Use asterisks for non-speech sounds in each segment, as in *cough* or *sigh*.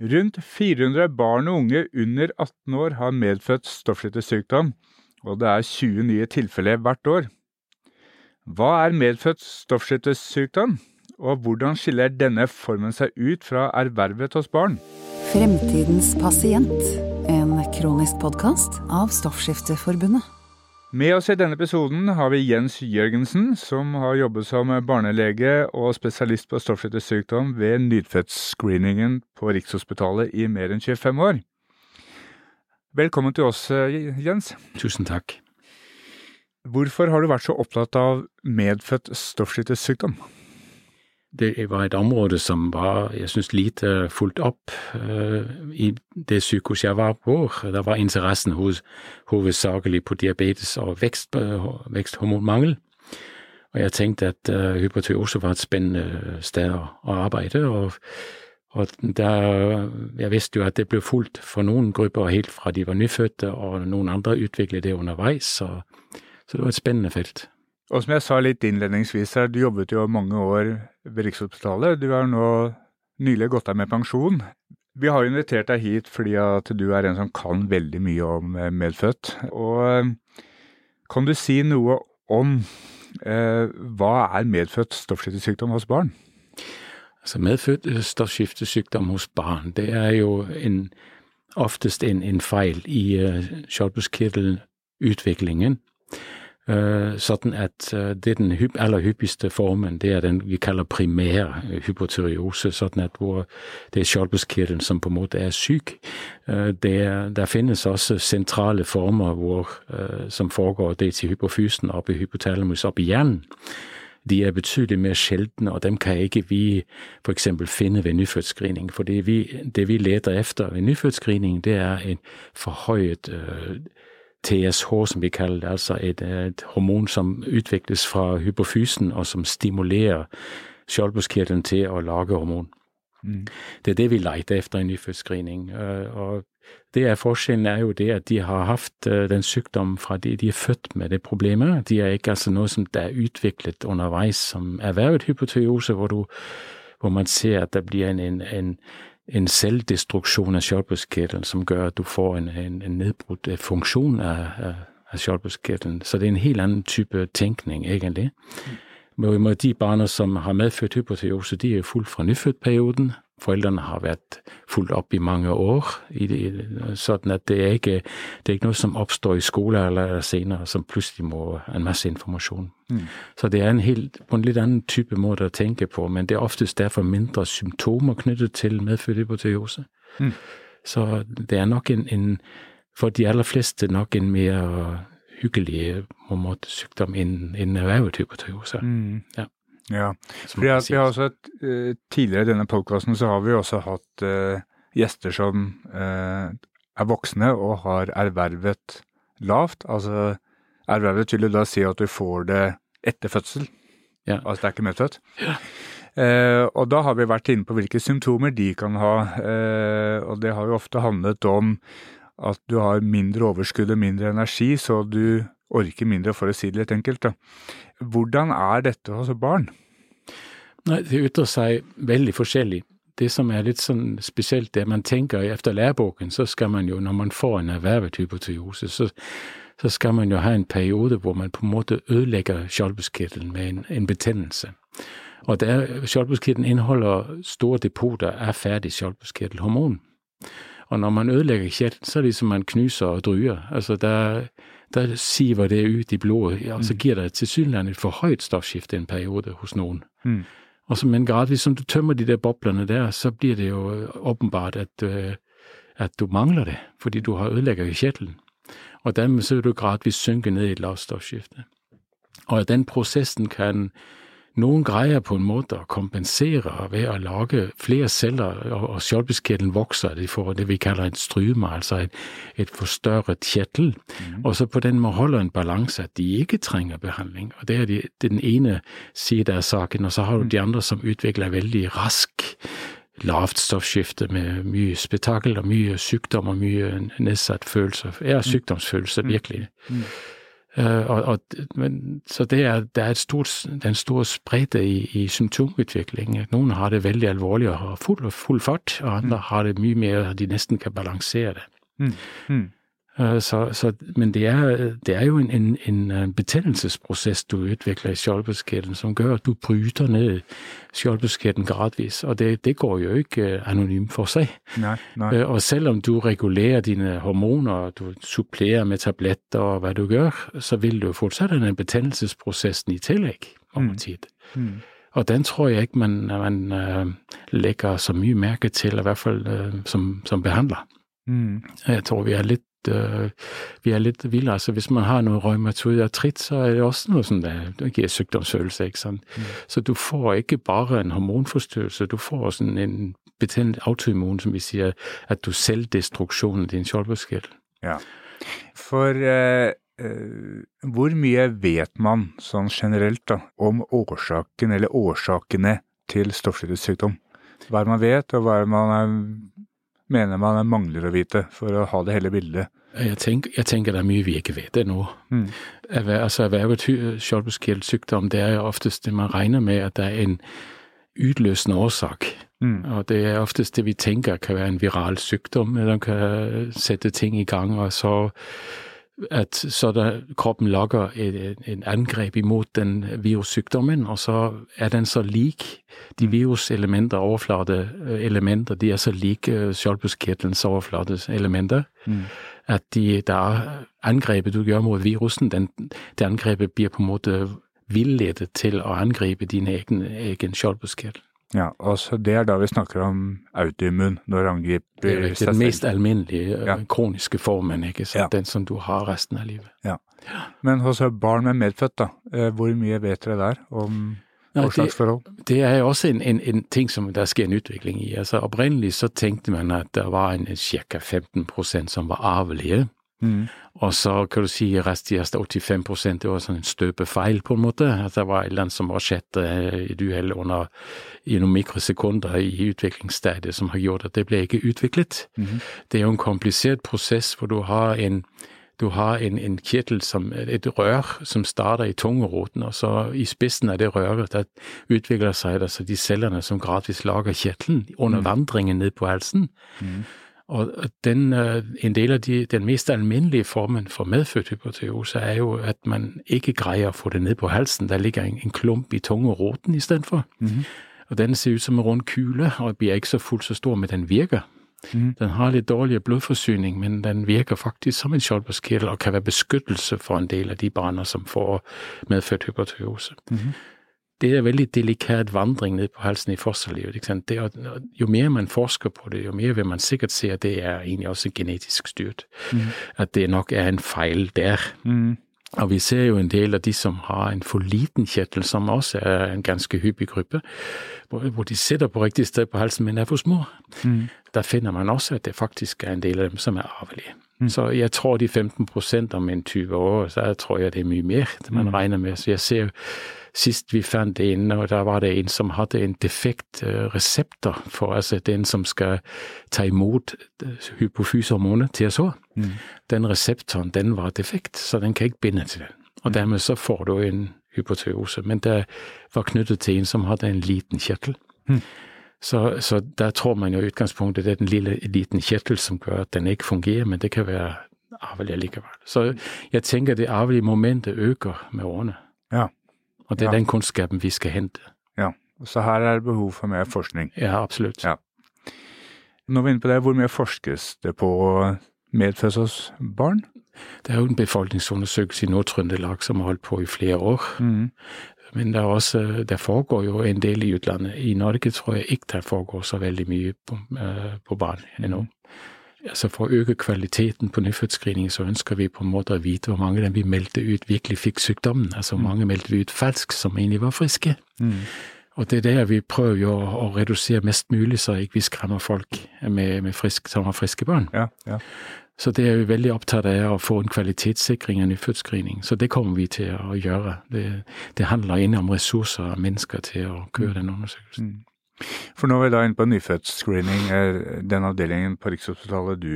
Rundt 400 barn og unge under 18 år har medfødt stoffskiftesykdom, og det er 20 nye tilfeller hvert år. Hva er medfødt stoffskiftesykdom, og hvordan skiller denne formen seg ut fra ervervet hos barn? Fremtidens pasient, en kronisk podkast av Stoffskifteforbundet. Med oss i denne episoden har vi Jens Jørgensen, som har jobbet som barnelege og spesialist på stoffskiftesykdom ved nyfødtscreeningen på Rikshospitalet i mer enn 25 år. Velkommen til oss, Jens. Tusen takk. Hvorfor har du vært så opptatt av medfødt stoffskiftesykdom? Det var et område som var, jeg synes, lite fulgt opp uh, i det sykehuset jeg var på. Der var interessen hos, hovedsakelig på diabetes og vekst, uh, veksthormonmangel. Og jeg tenkte at uh, hypotyose var et spennende sted å arbeide. og og der, jeg visste jo at det ble fulgt for noen grupper helt fra de var nyfødte, og noen andre utviklet det underveis. Og, så det var et spennende felt. Og som jeg sa litt innledningsvis her, du jobbet jo mange år ved Rikshospitalet. Du har nå nylig gått av med pensjon. Vi har invitert deg hit fordi at du er en som kan veldig mye om eh, medfødt. Og eh, kan du si noe om eh, hva er medfødt stoffskiftesykdom hos barn? Altså Medfødt stoffskiftesykdom hos barn, det er jo en, oftest en, en feil i uh, skjoldbruskkirtelutviklingen. Sånn at uh, det er den hypp, formen, det er den vi kaller primær uh, hypotyreose, sånn at hvor det er skjoldbruskkirtelen som på en måte er syk. Det, der finnes også sentrale former hvor, som foregår dels i hypofysen, oppe i hypotalamus, oppe i hjernen. De er betydelig mer sjeldne, og dem kan ikke vi f.eks. finne ved nyfødtscreening. For det vi, det vi leter efter ved nyfødtscreening, det er en forhøyet TSH, som vi kaller det, altså et, et hormon som utvikles fra hypofysen, og som stimulerer skjoldbruskkirtelen til å lage hormon. Mm. Det er det vi leter efter i nyfødtscreening. Og det er forskjellen er jo det at de har hatt den sykdommen fra de, de er født med det problemet. De er ikke altså noe som er utviklet underveis som ervervet hypotyreose, hvor, hvor man ser at det blir en, en, en en selvdestruksjon av skjoldbruskkirtelen som gjør at du får en, en, en nedbrutt øh, funksjon av, av, av skjoldbruskkirtelen. Så det er en helt annen type tenkning, egentlig. Men De barna som har medfødt hypotyreose, de er fullt fra nyfødtperioden. Foreldrene har vært fulgt opp i mange år, i det, sånn at det er, ikke, det er ikke noe som oppstår i skole eller senere, som plutselig må en masse informasjon. Mm. Så det er en helt, på en litt annen type måte å tenke på, men det er oftest derfor mindre symptomer knyttet til medfødt hypotyreose. Mm. Så det er nok en, en, for de aller fleste nok en mer hyggelig på en måte, sykdom enn en ervervet hypotyreose. Mm. Ja. Ja, for vi har også et, uh, Tidligere i denne podkasten så har vi også hatt uh, gjester som uh, er voksne og har ervervet lavt. Altså ervervet vil jo da si at du får det etter fødsel. Ja. Altså det er ikke medfødt. Ja. og da har vi vært inne på hvilke symptomer de kan ha. og det har jo ofte handlet om at du har mindre overskudd og mindre energi, så du orker mindre, for å si det litt enkelt. Da. Hvordan er dette hos barn? Nei, Det ytrer seg veldig forskjellig. Det som er litt sånn spesielt, det man tenker etter læreboken, så skal man jo, når man får en ervervet hypotyreose, så, så, skal man jo ha en periode hvor man på en måte ødelegger skjoldbruskkirtelen med en, en betennelse. Og Skjoldbruskkirtelen inneholder store depoter av ferdig skjoldbruskkirtelhormon. Og når man ødelegger kjertelen, så er det som man knuser og druer. Altså, der, der siver det ut i blodet, og så mm. gir det tilsynelatende et for høyt stoffskifte en periode hos noen. Mm. Og så, men gradvis som du tømmer de der boblene der, så blir det jo åpenbart at, uh, at du mangler det, fordi du har ødelegger i kjertelen. Og dermed så vil du gradvis synke ned i et lavt stoffskifte. Og den prosessen kan noen greier på en måte å kompensere ved å lage flere celler, og skjoldbruskkirtelen vokser. De får det vi kaller en stryme, altså et, et forstørret kjertel. Mm. Og så på den måten holder en balanse at de ikke trenger behandling. Og Det er, de, den ene siden av saken. Og så har du de andre som utvikler veldig rask lavt stoffskifte med mye spetakkel og mye sykdom og mye nedsatt følelse. Ja, sykdomsfølelse, virkelig. Mm. Uh, og, og, men, så det er, det er, stort, det er en stor spredte i, i symptomutvikling. Noen har det veldig alvorlig og har full, full fart, og andre mm. har det mye mer de nesten kan balansere det. Mm. Mm. Øh, så, så, men det er, det er jo en, en, en, øh, betændelsesproces, du udvikler i skjoldbeskætten, som gør, at du bryter ned skjoldbeskætten gradvis. Og det, det går jo ikke øh, anonymt for seg. Nej, nej. Og selvom du regulerer dine hormoner, og du supplerer med tabletter og hvad du gør, så vil du fortsat en betændelsesproces i tillegg over en tid. Mm. Mm. Og den tror jeg ikke, man, man øh, lægger så mye mærke til, i hvert fall som, som behandler. Mm. Jeg tror, vi er lidt øh, vi er lidt vilde. Altså hvis man har noget rheumatoid artrit, så er det også noget sådan, der, det giver sygdomsfølelse. Ikke sådan? Mm. Så du får ikke bare en hormonforstyrrelse, du får sådan en betændt autoimmun, som vi siger, at du selv af din skjoldbeskjell. Ja, for uh, uh, hvor mye vet man sånn generelt da, om årsaken eller årsakene til stoffskiftesykdom? Hva er det man vet, og hva er det man er mener man mangler å vite for å ha det hele bildet? Jeg tenker, jeg tenker det er mye vi ikke vet ennå. Mm. Altså, ervervet skjoldbeskjeldsykdom det er oftest det man regner med at det er en utløsende årsak. Mm. Og det er oftest det vi tenker kan være en viral sykdom, eller kan sette ting i gang, og så at så der, kroppen lager et, et angrep imot den virussykdommen, og så er den så lik de viruselementer, overflateelementer, de er så like øh, overflateelementer overfladeelementer, mm. at de, der angrepet du gjør mot virusen, den, det angrepet blir på en måte villedet til å angripe din egen, egen skjoldbuskirtel. Ja, og så Det er da vi snakker om autoimmun, når angriper Det er den mest alminnelige øh, ja. kroniske formen, ikke sant? ja. den som du har resten av livet. Ja. Men hos barn med medfødt, da, øh, hvor mye vet dere der om årsaksforhold? Det, det er også en, en, en, ting som der sker en utvikling i. Altså Opprinnelig så tenkte man at det var en ca. 15% som var arvelige. Mm. Og så kan du si resterende 85% det var sånn en støpefeil, på en måte. At det var annet som har skjedd i et uhell under i noen mikrosekunder i utviklingsstadiet som har gjort at det ble ikke utviklet. Mm. Det er jo en komplisert prosess hvor du har en du har en, en kirtel, som, et rør, som starter i tungeroten, og så i spissen av det røret der utvikler seg altså de cellene som gradvis lager kjertelen under mm. vandringen ned på halsen. Mm. Og den, øh, en del av de, den mest alminnelige formen for medfødt hypotyreose er jo at man ikke greier å få det ned på halsen. Der ligger en, en klump i tungeroten istedenfor. Mm -hmm. Og den ser ut som en rund kule og blir ikke så fullt så stor, men den virker. Mm. Den har litt dårligere blodforsyning, men den virker faktisk som en skjoldbruskkirtel og kan være beskyttelse for en del av de barna som får medfødt hypotyreose. Mm det er veldig delikat vandring ned på halsen i fosterlivet. Det, jo mer man forsker på det, jo mer vil man sikkert se at det er egentlig også genetisk styrt. Mm. At det nok er en feil der. Mm. Og vi ser jo en del av de som har en for liten kjertel, som også er en ganske hyppig gruppe, hvor, de sitter på riktig sted på halsen, men er for små. Mm. Der finner man også at det faktisk er en del av dem som er arvelige. Mm. Så jeg tror de 15% om en 20 år, så tror jeg det er mye mer man mm. regner med. Så jeg ser Sist vi fant en, og der var det en som hadde en defekt resepter for altså den som skal ta imot øh, hypofysehormonet TSH. Mm. Den reseptoren den var defekt, så den kan ikke binde til den. Og mm. dermed så får du en hypotyreose. Men det var knyttet til en som hadde en liten kjertel. Mm. Så, så, der tror man jo i utgangspunktet det er den lille liten kjertel som gjør at den ikke fungerer, men det kan være arvelig likevel. Så jeg tenker det arvelige momentet øker med årene. Ja. Og det er ja. den kunnskapen vi skal hente. Ja, så her er det behov for mer forskning. Ja, absolutt. Ja. Når vi er inne på det, hvor mye forskes det på medfødselsbarn? Det er jo en befolkningsundersøkelse i Nord-Trøndelag som har holdt på i flere år. Mm. Men det, også, det, foregår jo en del i utlandet. I Norge tror jeg ikke det foregår så veldig mye på, uh, på barn ennå. Mm. Altså For å øke kvaliteten på nyfødtscreening, så ønsker vi på en måte å vite hvor mange av dem vi meldte ut, virkelig fikk sykdommen. Altså hvor mm. mange meldte vi ut falsk, som egentlig var friske. Mm. Og det er der vi prøver jo å, å redusere mest mulig, så ikke vi skremmer folk med, med frisk, som har friske barn. Ja, ja. Så det er vi veldig opptatt av, å få en kvalitetssikring av nyfødtscreening. Så det kommer vi til å gjøre. Det, det handler inne om ressurser og mennesker til å køre den undersøkelsen. Mm. For nå er vi da inne på nyfødtscreening, den avdelingen på Rikshospitalet du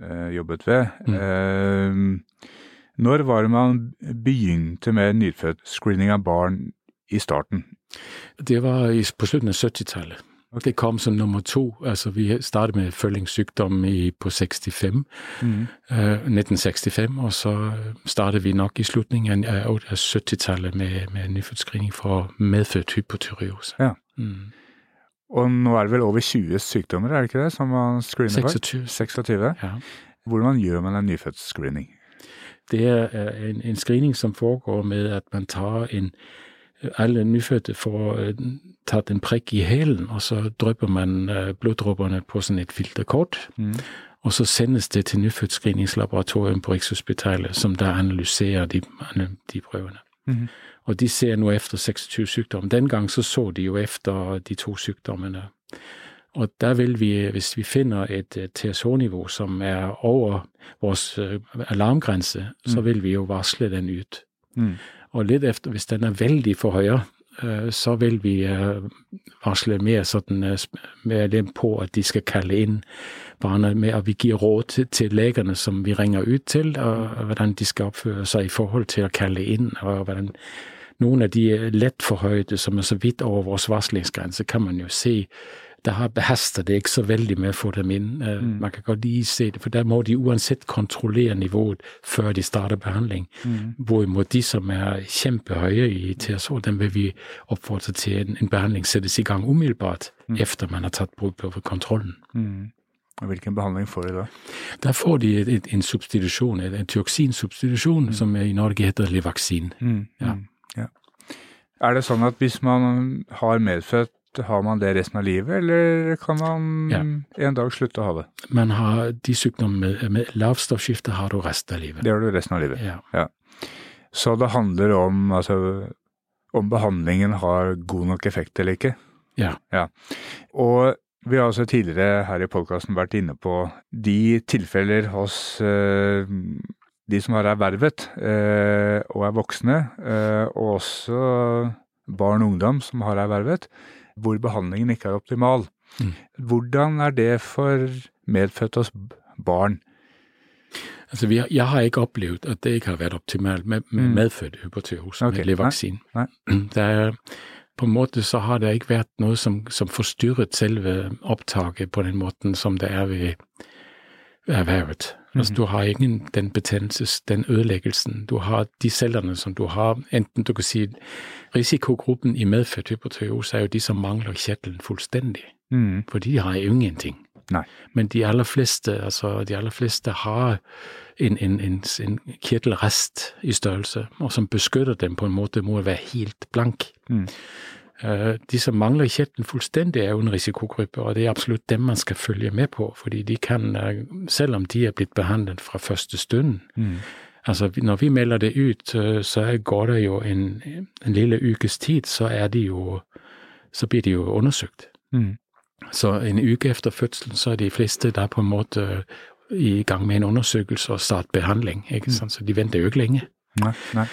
eh, jobbet ved. Mm. Eh, Når var det man begynte med nyfødtscreening av barn i starten? Det var på slutten av 70-tallet. Okay. Det kom som nummer to. Altså, vi startet med følgingssykdom i, på 65, mm. uh, 1965, og så startet vi nok i slutningen av 70-tallet med, med nyfødtscreening for medfødt hypotyreose. Ja. Mm. Og nå er det vel over 20 sykdommer, er det ikke det, som man screener 26. for? 26. Ja. Hvordan gjør man en nyfødtscreening? Det er en, en screening som foregår med at man tar en alle nyfødte får øh, tatt en prekk i hælen, og så drypper man øh, bloddråpene på sånn et filterkort. Mm. Og så sendes det til nyfødtscreeningslaboratoriet på Rikshospitalet, som da analyserer de, de prøvene. Mm. Og de ser nå etter 26 sykdommer. Den gang så, så de jo etter de to sykdommene. Og der vil vi, hvis vi finner et, et TSH-nivå som er over vores øh, alarmgrense, mm. så vil vi jo varsle den ut. Mm. Og litt efter, hvis den er veldig for høy, øh, så vil vi øh, varsle mer sånn øh, med dem på at de skal kalle inn barna, med at vi gir råd til, til legene som vi ringer ut til, og hvordan de skal oppføre seg i forhold til å kalle inn. og hvordan noen av de lett forhøyde som er så vidt over vår varslingsgrense, kan man jo se der behastet det ikke så veldig med å få dem inn. Øh, mm. Man kan godt lige se det, for der må de uansett kontrollere nivået før de starter behandling. Mm. Hvorimot de som er kjempehøye i TSH, dem vil vi oppfordre til en, en behandling settes i gang umiddelbart mm. efter man har tatt bruk på kontrollen. Mm. Hvilken behandling får de da? Der får de et, et, en substitusjon, en tyoksinsubstitusjon, mm. som i Norge heter Livaksin. Mm. Ja. ja. Er det sånn at hvis man har medfødt har man det resten av livet, eller kan man ja. en dag slutte å ha det? Men har de sykdommene med, med lavstoffskifte har du resten av livet. Det har du resten av livet, ja. ja. Så det handler om altså, om behandlingen har god nok effekt eller ikke? Ja. ja. Og vi har også tidligere her i podkasten vært inne på de tilfeller hos eh, de som har ervervet eh, og er voksne, eh, og også barn og ungdom som har ervervet, hvor behandlingen ikke er optimal. Mm. Hvordan er det for medfødte hos barn? Altså, vi, jeg har ikke opplevd at det ikke har vært optimalt med, med mm. medfødt hypotyreose okay. med levaksin. Nei. *clears throat* På en måte så har det ikke vært noe som, som forstyrret selve opptaket på den måten som det er ved ervervet. Mm. Altså, du har ingen den betennelses, den ødeleggelsen. Du har de cellene som du har, enten du kan si Risikogruppen i medfødt hypotyreose er jo de som mangler kjertelen fullstendig. Mm. For de har ingenting. Nei. Men de aller fleste, altså de aller fleste har en, en, en, en kjertelrest i størrelse, og som beskytter dem på en måte må være helt blank. Mm. Uh, de som mangler kjertelen fullstendig, er jo en risikogruppe, og det er absolutt dem man skal følge med på. fordi de kan, uh, selv om de er blitt behandlet fra første stund, mm. Altså, når vi melder det ut, øh, så går det jo en, en lille ukes tid, så er de jo Så blir de jo undersøkt. Mm. Så en uke etter fødselen så er de fleste der på en måte i gang med en undersøkelse og starte behandling. ikke mm. sant? Så de venter jo ikke lenge. Nei, nei.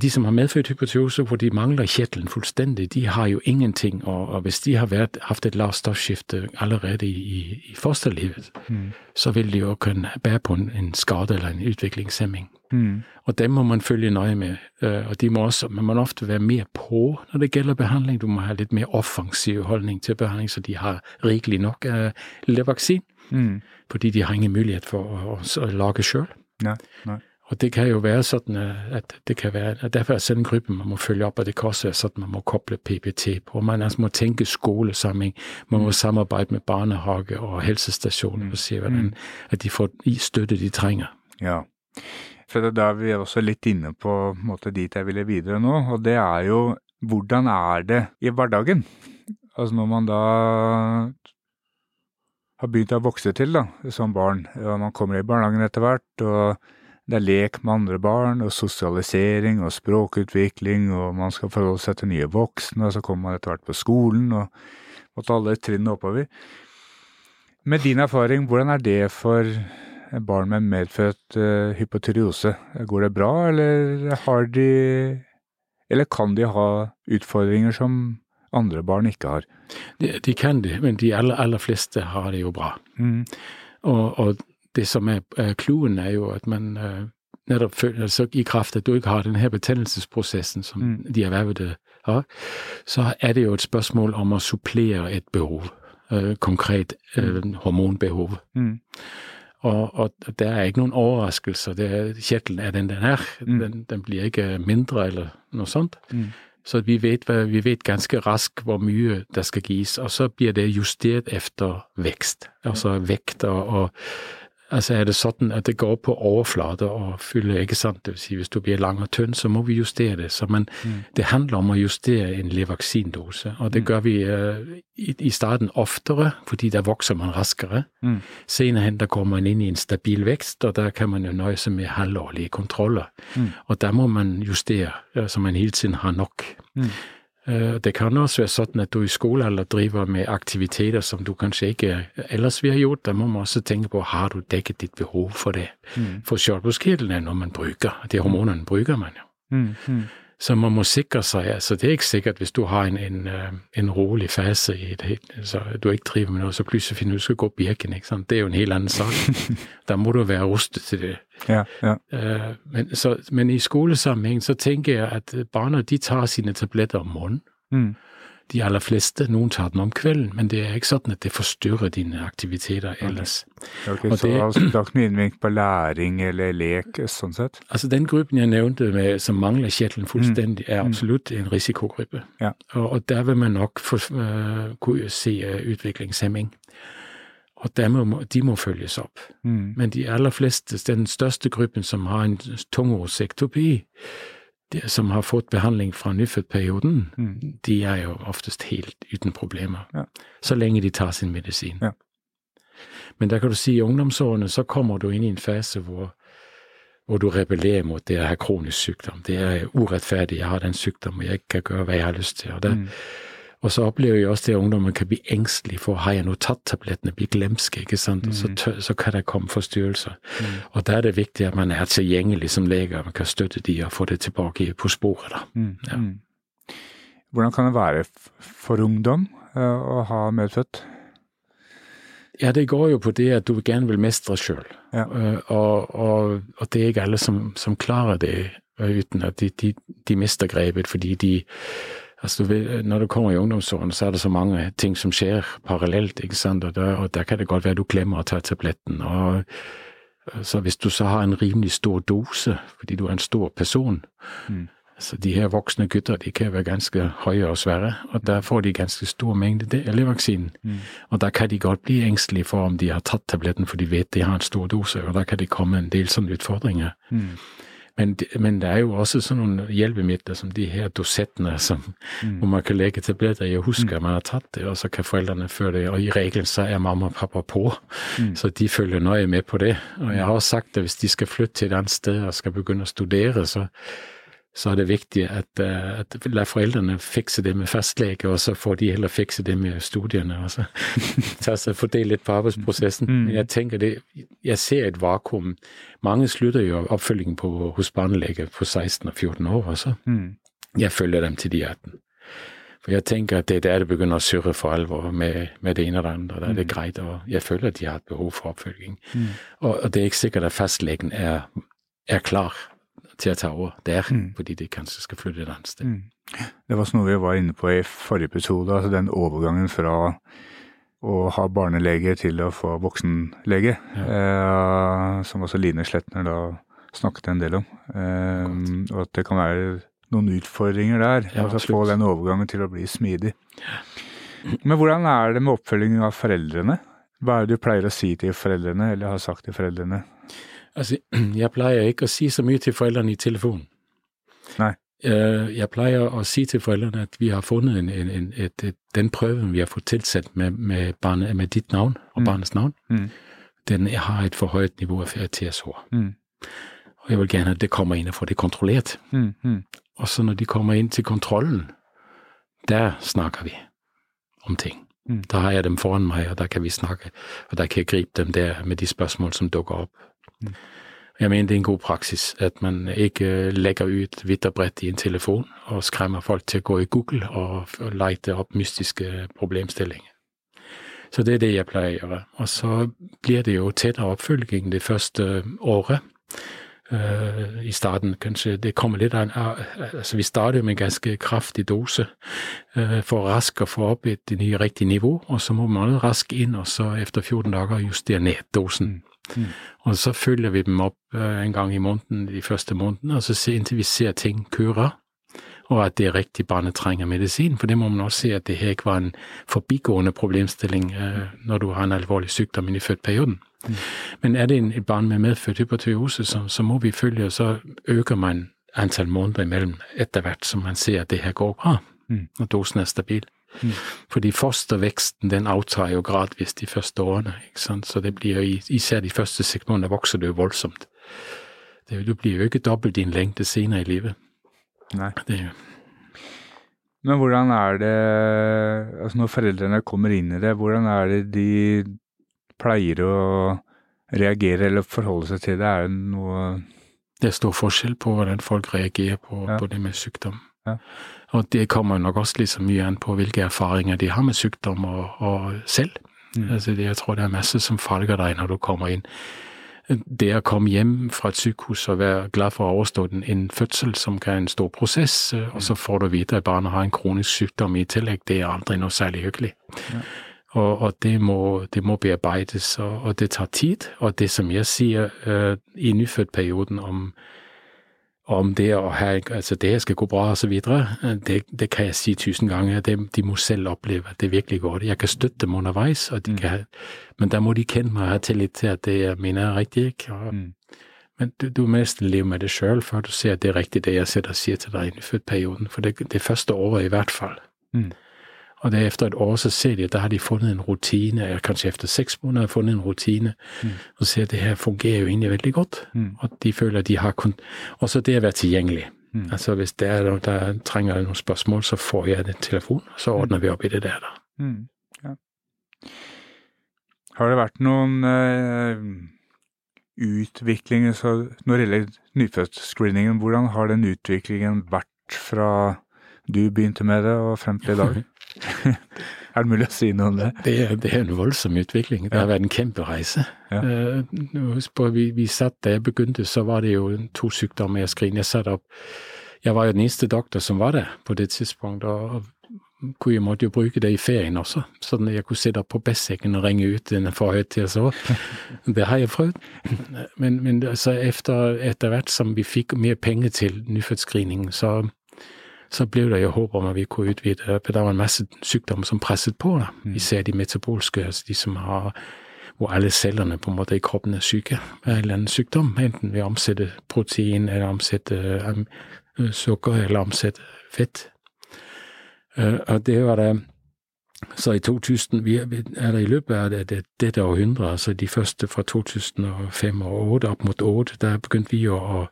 De som har medfødt hypotyose hvor de mangler kjertelen fullstendig, de har jo ingenting. Og, og hvis de har vært, haft et lavt stoffskifte allerede i, i fosterlivet, mm. så vil de jo kunne bære på en, en skade eller en utviklingshemming. Mm. Og dem må man følge nøye med. Øh, og de må også, man må ofte være mer på når det gjelder behandling. Du må ha litt mer offensiv holdning til behandling, så de har rikelig nok uh, levaksin. Mm. Fordi de har ingen mulighet for å, å, å lage sjøl. Og det kan jo være sånn at det kan være at Derfor er selv en gruppe man må følge opp, og det kan også være sånn at man må koble PPT på. Man altså må tenke skolesammenheng, man må samarbeide med barnehage og helsestasjoner og se hvordan at de får støtte de trenger. Ja, for da er vi også litt inne på en måte dit jeg ville videre nå, og det er jo hvordan er det i hverdagen? Altså når man da har begynt å vokse til da, som barn, og man kommer i barnehagen etter hvert, og det er lek med andre barn, og sosialisering og språkutvikling, og man skal forholde seg til nye voksne, og så kommer man etter hvert på skolen, og måtte alle trinnene oppover. Med din erfaring, hvordan er det for barn med medfødt uh, hypotyreose? Går det bra, eller har de Eller kan de ha utfordringer som andre barn ikke har? De, de kan det, men de aller, aller fleste har det jo bra. Mm. Og, og det som er clouen, er jo at man, netop altså i kraft, at du ikke har den her betændelsesprocessen, som mm. de ervervede har, så er det jo et spørsmål om å supplere et behov, øh, konkret øh, mm. hormonbehov. Mm. Og, og der er ikke noen overraskelser. Det er, kjertelen er den den er. Mm. Den, den, blir ikke mindre eller noe sånt. Mm. Så vi vet, vi vet, ganske raskt hvor mye der skal gis, og så blir det justert efter vekst. Altså vekt og, og Altså er det sånn at det går på overflate og fyller, ikke sant. Det vil si hvis du blir lang og tynn, så må vi justere det. Så man, mm. det handler om å justere en levaksindose, og det mm. gjør vi uh, i, i, starten oftere, fordi der vokser man raskere. Mm. Senere hen der kommer man inn i en stabil vekst, og der kan man jo nøye seg med halvårlige kontroller. Mm. Og der må man justere, så man hele tiden har nok. Mm. Øh, det kan også være sånn at du i skolealder driver med aktiviteter som du kanskje ikke ellers ville ha gjort. Da må man også tenke på har du dekket ditt behov for det. Mm. For skjoldbruskkirtelen er noe man bruker. De hormonene bruker man jo. Mm. Så man må sikre seg. altså Det er ikke sikkert hvis du har en, en, øh, en rolig fase i det, så du ikke driver med noe, så plutselig finner du skal gå Birken. ikke sant? Det er jo en helt annen sak. *laughs* da må du være rustet til det. Ja, ja. Uh, men, så, men, i skolesammenheng så tenker jeg at barna de tar sine tabletter om morgenen. Mm de aller fleste. Noen tar den om kvelden, men det er ikke sånn at det forstyrrer dine aktiviteter ellers. Okay, så det, altså, det er ikke noe innvirkning på læring eller lek, sånn sett? Altså Den gruppen jeg nevnte med, som mangler kjertelen fullstendig, er mm. absolutt en risikogruppe. Ja. Og, og, der vil man nok få, uh, kunne se uh, utviklingshemming. Og må, de må følges opp. Mm. Men de aller fleste, den største gruppen som har en tungosektopi, de som har fått behandling fra nyfødtperioden, mm. de er jo oftest helt uten problemer. Ja. Så lenge de tar sin medisin. Ja. Men der kan du si i ungdomsårene så kommer du inn i en fase hvor, hvor du rebellerer mot det å ha kronisk sykdom. Det er urettferdig. Jeg har den sykdommen, jeg ikke kan gjøre hva jeg har lyst til. Og det mm. Og så opplever jeg også det at ungdommen kan bli engstelig for har jeg nå tatt tablettene, bli glemske, ikke sant. Mm. så, mm. så, kan det komme forstyrrelser. Mm. Og da er det viktig at man er tilgjengelig som lege, man kan støtte de og få det tilbake på sporet. Mm. Ja. Mm. Hvordan kan det være for ungdom å ha medfødt? Ja, det går jo på det at du gjerne vil mestre sjøl. Ja. Uh, og, og, og, det er ikke alle som, som klarer det uh, uten at de, de, de mister grepet fordi de Altså, du ved, når du kommer i ungdomsårene, så er det så mange ting som skjer parallelt, ikke sant, og der, og der kan det godt være du glemmer å ta tabletten. og så hvis du så har en rimelig stor dose, fordi du er en stor person mm. Så De her voksne gutter de kan være ganske høye og svære, og der får de ganske stor mengde elevvaksinen. Mm. Og da kan de godt bli engstelige for om de har tatt tabletten, for de vet de har en stor dose, og da kan det komme en del sånne utfordringer. Mm. Men, men det er jo også sånne hjelpemidler som de her dosettene som, mm. hvor man kan legge tabletter i og huske mm. at man har tatt det, og så kan foreldrene føre det. Og i regelen så er mamma og pappa på, mm. så de følger nøye med på det. Og jeg har også sagt at hvis de skal flytte til et annet sted og skal begynne å studere, så så er det viktig at, uh, at foreldrene fikse det med fastlege, og så får de heller fikse det med studiene. og *laughs* så ta seg det litt på arbeidsprosessen. Mm. Men jeg tenker det, jeg ser et vakuum. Mange slutter jo oppfølgingen på, hos barnelege på 16 og 14 år. også. Mm. Jeg følger dem til de 18. For jeg tenker at det er der det begynner å surre for alvor med, med det ene og det andre. Da er det mm. greit, og jeg føler at de har et behov for oppfølging. Og, og, det er ikke sikkert at fastlegen er, er klar til å ta over der, mm. fordi de kanskje skal flytte et annet sted. Mm. Det var noe vi var inne på i forrige episode, altså den overgangen fra å ha barnelege til å få voksenlege, ja. eh, som også Line Sletner da snakket en del om. Eh, og at det kan være noen utfordringer der. Ja, altså Få den overgangen til å bli smidig. Men hvordan er det med oppfølging av foreldrene? Hva er det du pleier å si til foreldrene, eller har sagt til foreldrene? Altså, *clears throat* jeg pleier ikke å si så mye til foreldrene i telefonen. Nei. Øh, jeg pleier å si til foreldrene at vi har funnet en, en, en, et, et, den prøven vi har fått tilsendt med, med, barnet, med ditt navn og mm. barnets navn, mm. den har et for høyt nivå av TSH. Mm. Og jeg vil gjerne at det kommer inn og får det kontrollert. Mm. Mm. Og så når de kommer inn til kontrollen, der snakker vi om ting. Mm. Da har jeg dem foran meg, og da kan vi snakke, og da kan jeg gripe dem der med de spørsmål som dukker opp. Mm. Jeg mener det er en god praksis at man ikke legger ut vidt og bredt i en telefon og skremmer folk til å gå i Google og, lete opp mystiske problemstillinger. Så det er det jeg pleier å gjøre. Og så blir det jo tettere oppfølging det første året. Uh, I starten kanskje det kommer litt an altså Vi starter med en ganske kraftig dose uh, for raskt å få opp et ny, riktig nivå, og så må man raskt inn og så etter 14 dager justere ned dosen. Mm. Mm. Og så følger vi dem opp uh, en gang i måneden de første månedene, og så ser, inntil vi ser ting kurer, og at det er riktig barnet trenger medisin. For det må man også se at det her ikke var en forbigående problemstilling når du har en alvorlig sykdom i fødtperioden. Mm. Men er det en, et barn med medfødt hypotyreose, så, så, må vi følge, og så øker man antall måneder imellom etter hvert som man ser at det her går bra, mm. når dosen er stabil. Mm. Fordi fosterveksten den avtar jo gradvis de første årene. ikke sant? Så det blir jo, især de første sekundene vokser det jo voldsomt. Det, du blir jo ikke dobbelt din lengde senere i livet. Nei. Det, men hvordan er det altså Når foreldrene kommer inn i det, hvordan er det de pleier å reagere eller forholde seg til det? Er det noe Det er stor forskjell på hvordan folk reagerer på, ja. på det med sykdom. Ja. Og det kommer nok også så mye an på hvilke erfaringer de har med sykdom og, og selv. Mm. Altså, jeg tror det er masse som falker deg når du kommer inn det å komme hjem fra et sykehus og være glad for å ha overstått en fødsel, som kan være en stor prosess, øh, og så får du vite at barnet har en kronisk sykdom i tillegg, det er aldri noe særlig hyggelig. Ja. Og, og det, må, det, må, bearbeides, og, og, det tar tid. Og det som jeg sier uh, i nyfødtperioden om om det å ha altså det skal gå bra osv., det, det kan jeg si tusen ganger. Det, de må selv oppleve at det virkelig går. Jeg kan støtte dem underveis, de mm. kan, men da må de kjenne meg og ha tillit til at det jeg mener er riktig. Og, mm. Men du, du må nesten leve med det sjøl før du ser at det er riktig det jeg og sier til deg i nyfødtperioden. For det, det første året i hvert fall. Mm. Og det efter et år, så ser de, at der har de fundet en rutine, eller kanskje efter seks måneder har funnet en rutine, mm. og ser at det her fungerer jo egentlig veldig godt. Mm. Og de føler at de har kun Og så det å være tilgjengelig. Mm. Altså hvis det er noe der trenger noen spørsmål, så får jeg en telefon, og så ordner vi opp i det der, da. Mm. Ja. Har det vært noen uh, utviklinger så når det gjelder nyfødtscreeningen, hvordan har den utviklingen vært fra du begynte med det og frem til i dag? *laughs* er det mulig å si noe om det? Det er, det er en voldsom utvikling. Det har vært en kjempereise. Ja. Uh, husk på, vi, vi satt Da jeg begynte, så var det jo to sykdommer jeg skrev. Jeg satt opp Jeg var jo den eneste doktor som var der på det tidspunktet. og jeg måtte jo bruke det i ferien også, sånn at jeg kunne sitte på Besseggen og ringe ut en forhøyt til *laughs* så. Det har jeg prøvd. Men, men altså, etter, etter hvert som vi fikk mer penger til nyfødtscreening, så så ble det jo håp om at vi kunne utvide. For det var en masse sykdommer som presset på, da. Mm. især de metabolske, altså de som har hvor alle cellene på en måte i kroppen er syke av en eller annen sykdom, enten ved å omsette protein, eller omsette um, sukker, eller omsette fett. Uh, og det var det så i 2000 vi er det i løpet det, det, dette århundret, altså de første fra 2005 og 2008 opp mot 2008, der begynte vi jo å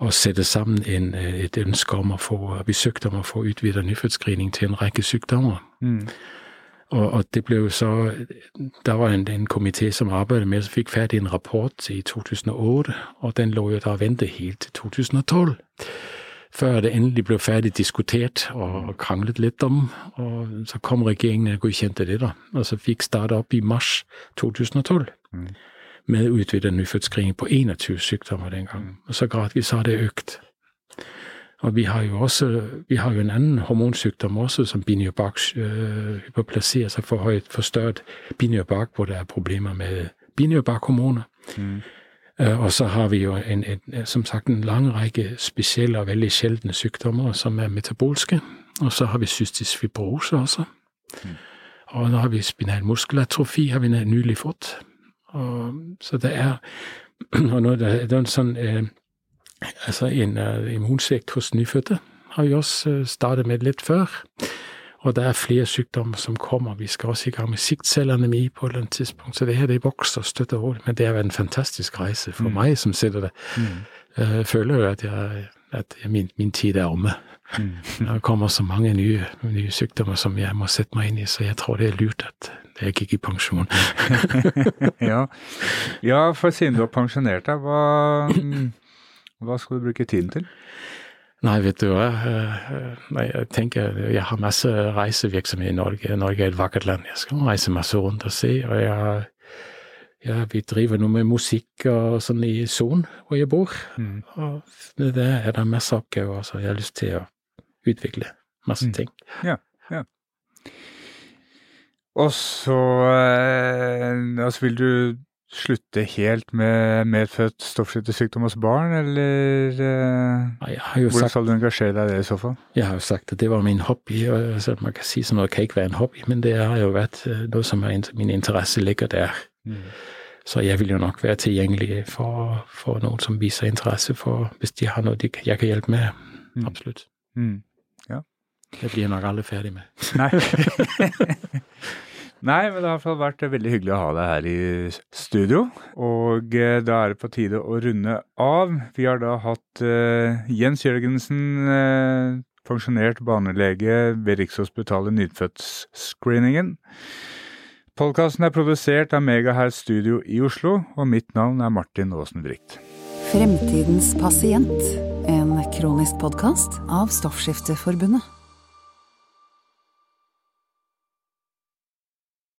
å sette sammen en, øh, et ønske om å få Vi søkte om å få utvidet nyfødtscreening til en rekke sykdommer. Mm. Og, og, det ble jo så Der var en, en komité som arbeidet med, som fikk ferdig en rapport i 2008, og den lå jo da og ventet helt til 2012. Før det endelig ble ferdig diskutert og kranglet litt om. Og så kom regjeringen og godkjente det, da. Og så fikk starta opp i mars 2012. Mm med utvidet nyfødtscreening på 21 sykdommer den gangen. Og så gradvis har det økt. Og vi har jo også vi har jo en annen hormonsykdom også, som binyrobak-hyperplasi, øh, altså forhøyet, forstørret binyrobak, hvor det er problemer med binyrobak-hormoner. Mm. Uh, og så har vi jo en, en, som sagt en lang rekke spesielle og veldig sjeldne sykdommer som er metabolske. Og så har vi cystisk fibrose også. Mm. Og nå har vi spinal muskelatrofi, har vi nylig fått. Og, så det er *clears throat* Og når det, er en sånn eh, Altså en uh, immunsvikt hos nyfødte har vi også uh, startet med litt før. Og det er flere sykdommer som kommer. Vi skal også i gang med siktcelleanemi på et eller annet tidspunkt. Så det her det vokser støtt og rolig. Men det har vært en fantastisk reise for mm. meg som sitter der. Mm. Jeg føler jo at, jeg, at min, min, tid er omme. Mm. Det kommer så mange nye, nye sykdommer som jeg må sette meg inn i, så jeg tror det er lurt at jeg gikk i pensjon. *laughs* ja. ja, for siden du har pensjonert deg, hva, hva skal du bruke tiden til? Nei, vet du hva. Jeg tenker jeg har masse reisevirksomhet i Norge. Norge er et vakkert land. Jeg skal reise masse rundt og se. Og jeg, ja, vi driver noe med musikk og sånn i Son, hvor jeg bor. Mm. Og det er det masse oppgaver, så jeg har lyst til å utvikle masse mm. ting. Ja, ja. Og så og så vil du slutte helt med medfødt stoffskiftesykdom hos barn, eller eh, hvordan sagt, skal du engasjere deg i det i så fall? Jeg har jo sagt at det var min hobby, og altså, man kan si sånn at det kan ikke være en hobby, men det har jo vært eh, noe som er, min interesse ligger der. Mm. Så jeg vil jo nok være tilgjengelig for, for, noen som viser interesse for, hvis de har noe de, jeg kan hjelpe med. Mm. Absolutt. Mm. Ja. Det blir jeg nok aldri ferdig med. Nei. *laughs* Nei, men det har i hvert fall vært veldig hyggelig å ha deg her i studio. Og eh, da er det på tide å runde av. Vi har da hatt uh, Jens Jørgensen, uh, pensjonert barnelege ved Rikshospitalet Nyfødtscreeningen. Podkasten er produsert av Megahair Studio i Oslo, og mitt navn er Martin Aasen Brikt. Fremtidens pasient, en kronisk podkast av Stoffskifteforbundet.